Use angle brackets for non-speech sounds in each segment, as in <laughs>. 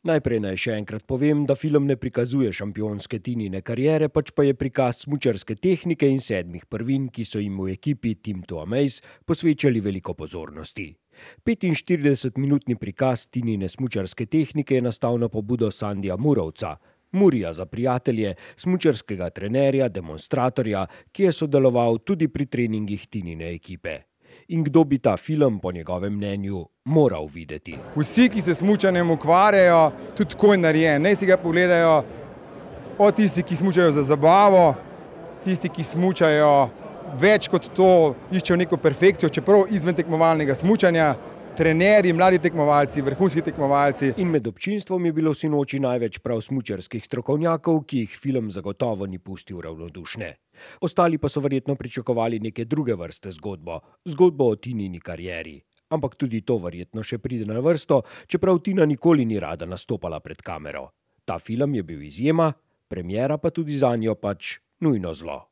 Najprej naj še enkrat povem, da film ne prikazuje šampionske tinine kariere, pač pa je prikaz smučarske tehnike in sedmih prvin, ki so jim v ekipi Team to Amaze posvečali veliko pozornosti. 45-minutni prikaz tinine smučarske tehnike je nastal na pobudo Sandija Murovca, Murija za prijatelje, smučarskega trenerja, demonstratorja, ki je sodeloval tudi pri treningih tinine ekipe in kdo bi ta film, po njegovem mnenju, moral videti. Vsi, ki se smučanjem ukvarjajo, tudi tako je narejen, naj si ga pogledajo. Od tistih, ki smučajo za zabavo, tisti, ki smučajo več kot to, iščejo neko perfekcijo, čeprav izven tekmovalnega smučanja trenerji, mladi tekmovalci, vrhunski tekmovalci. In med občinstvom je bilo sinoči največ prav smučarskih strokovnjakov, ki jih film zagotovo ni pustil ravnodušne. Ostali pa so verjetno pričakovali neke druge vrste zgodbo, zgodbo o Tinini karieri. Ampak tudi to verjetno še pride na vrsto, čeprav Tina nikoli ni rada nastopala pred kamero. Ta film je bil izjema, premjera pa tudi za njo pač nujno zlo.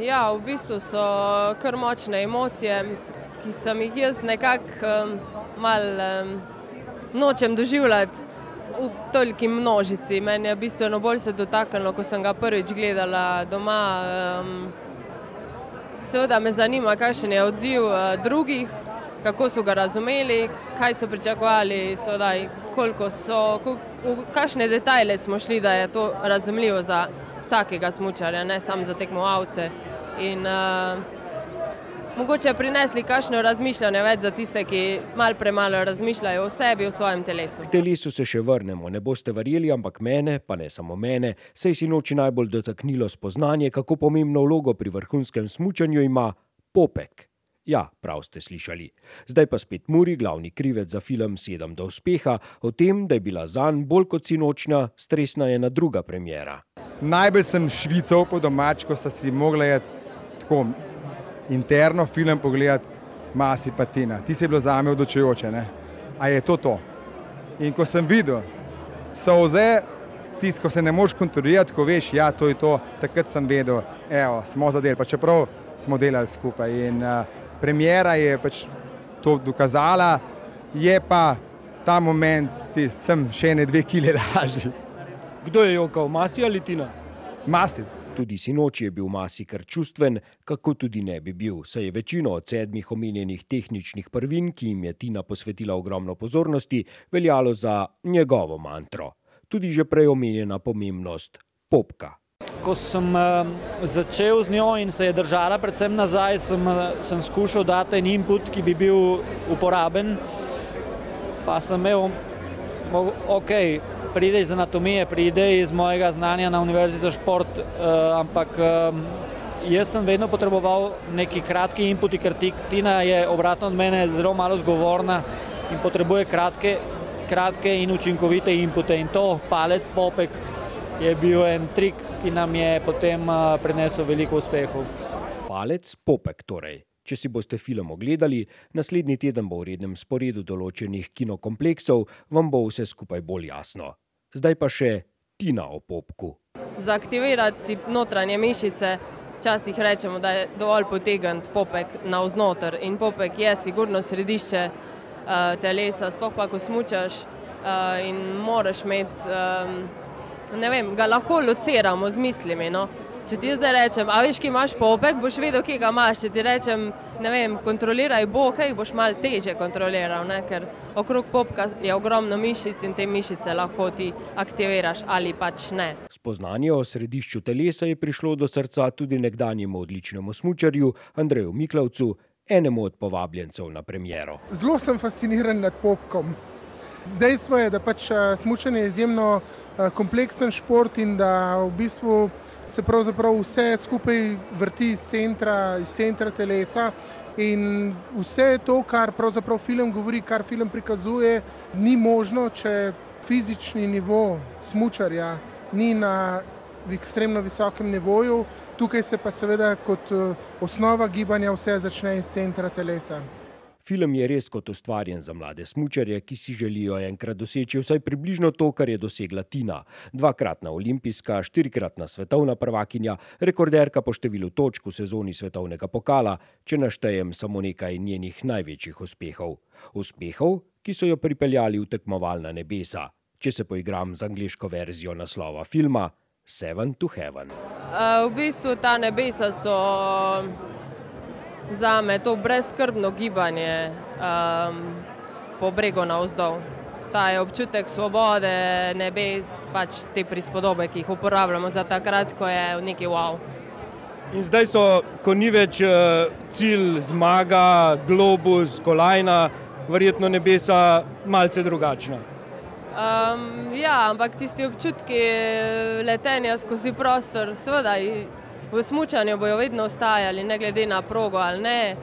Ja, v bistvu so kar močne emocije, ki sem jih jaz nekako um, malo um, nočem doživljati v toliki množici. Meni je bistveno bolj se dotaknilo, ko sem ga prvič gledala doma. Um, seveda me zanima, kakšen je odziv uh, drugih, kako so ga razumeli, kaj so pričakovali, seveda, koliko so, v kakšne detajle smo šli, da je to razumljivo za vsakega smučarja, ne samo za tekmovalce. In, uh, mogoče prinesli kakšno razmišljanje več za tiste, ki mal premalo razmišljajo o sebi, o svojem telesu. K telesu se še vrnemo, ne boste verjeli, ampak mene, pa ne samo mene, se je sinoči najbolj dotaknilo spoznanje, kako pomembno vlogo pri vrhunskem smučanju ima popek. Ja, prav ste slišali. Zdaj pa spet Muri, glavni krivec za film Sedem do uspeha, o tem, da je bila zanj bolj kot sinočnja, stresna je ena druga premjera. Najbolj sem švical po domač, ko sta si mogla je tako interno film pogledati, masi patina. Ti si bilo za me odločujoče, ne? A je to to? In ko sem videl, so vse, tisto, ko se ne moš kontrolirati, ko veš, ja, to je to, takrat sem vedel, evo, smo zadeli, pa čeprav smo delali skupaj. In uh, premjera je pač to dokazala, je pa ta moment, ti sem še ne dve kile <laughs> lažji. Kdo je jokal, masi ali tina? Masi. Tudi sinoči je bil masi kar čustven, kako tudi ne bi bil, saj je večino od sedmih omenjenih tehničnih prvin, ki jim je Tina posvetila ogromno pozornosti, veljalo za njegovo mantro. Tudi že prej omenjena pomembnost popka. Ko sem uh, začel z njo in se je držala predvsem nazaj, sem, uh, sem skušal dati en input, ki bi bil uporaben, pa sem imel, ok, pride iz anatomije, pride iz mojega znanja na Univerzi za šport, uh, ampak jaz sem vedno potreboval neki kratki input, ker Tina je obratno od mene zelo malo zgovorna in potrebuje kratke, kratke in učinkovite inpute. In to palec popek je bil en trik, ki nam je potem uh, prinesel veliko uspehov. Palec popek torej. Če si boste film ogledali, naslednji teden bo v rednem sporedu določenih kinokompleksov, vam bo vse skupaj bolj jasno. Zdaj pa še Tina o popku. Zaktivirati si notranje mišice, včasih rečemo, da je dovolj potegniti popek navznoter in popek je sigurno središče uh, telesa, sploh pa ko smučaš uh, in moraš imeti, um, ne vem, ga lahko lociramo z mislimi. No? Če ti zdaj rečem, a veš, ki imaš popek, boš vedel, kje ga imaš. Če ti rečem, ne vem, kontroliraj bok, jih boš mal teže kontroliral, ne? ker okrog popka je ogromno mišic in te mišice lahko ti aktiviraš ali pač ne. Spoznanje o središču telesa je prišlo do srca tudi nekdanjemu odličnemu smučarju Andreju Miklavcu, enemu od povabljencev na premjero. Zelo sem fasciniran nad popkom. Dejstvo je, da pač smučanje je izjemno kompleksen šport in da v bistvu se pravzaprav vse skupaj vrti iz centra, iz centra telesa. In vse to, kar pravzaprav film govori, kar film prikazuje, ni možno, če fizični nivo smočarja ni na ekstremno visokem nivoju, tukaj se pa seveda kot osnova gibanja vse začne iz centra telesa. Film je res kot ustvarjen za mlade smučarje, ki si želijo enkrat doseči vsaj približno to, kar je dosegla Tina. Dvakratna olimpijska, štirikratna svetovna prvakinja, rekorderka po številu točk v sezoni svetovnega pokala, če naštejem samo nekaj njenih največjih uspehov. Uspehov, ki so jo pripeljali v tekmovalna nebesa. če se poigram z angliško verzijo naslova filma Seven to Heaven. Uh, v bistvu ta nebesa so za me to brezkrbno gibanje um, po bregu navzdol. Ta je občutek svobode, nebes, pač te prispodobe, ki jih uporabljamo za takrat, ko je v neki wow. In zdaj so, ko ni več uh, cilj zmaga, globus, kolajna, verjetno nebesa malce drugačna. Um, ja, ampak tisti občutki letenja skozi prostor, seveda v smutku bojo vedno ostajali, ne glede na progo ali ne.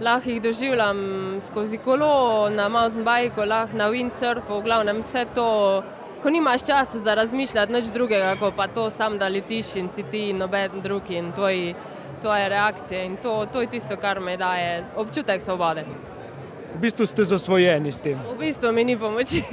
Lahko jih doživljam skozi kolo, na mountain bikeu, lahko na windsurfu, v glavnem vse to, ko nimaš časa za razmišljati nič drugega, kot pa to sam, da letiš in si ti in noben drug in tvoji, tvoje reakcije. In to, to je tisto, kar me daje občutek svobode. V bistvu ste zasvojeni s tem. V bistvu mi ni pomoči. <laughs>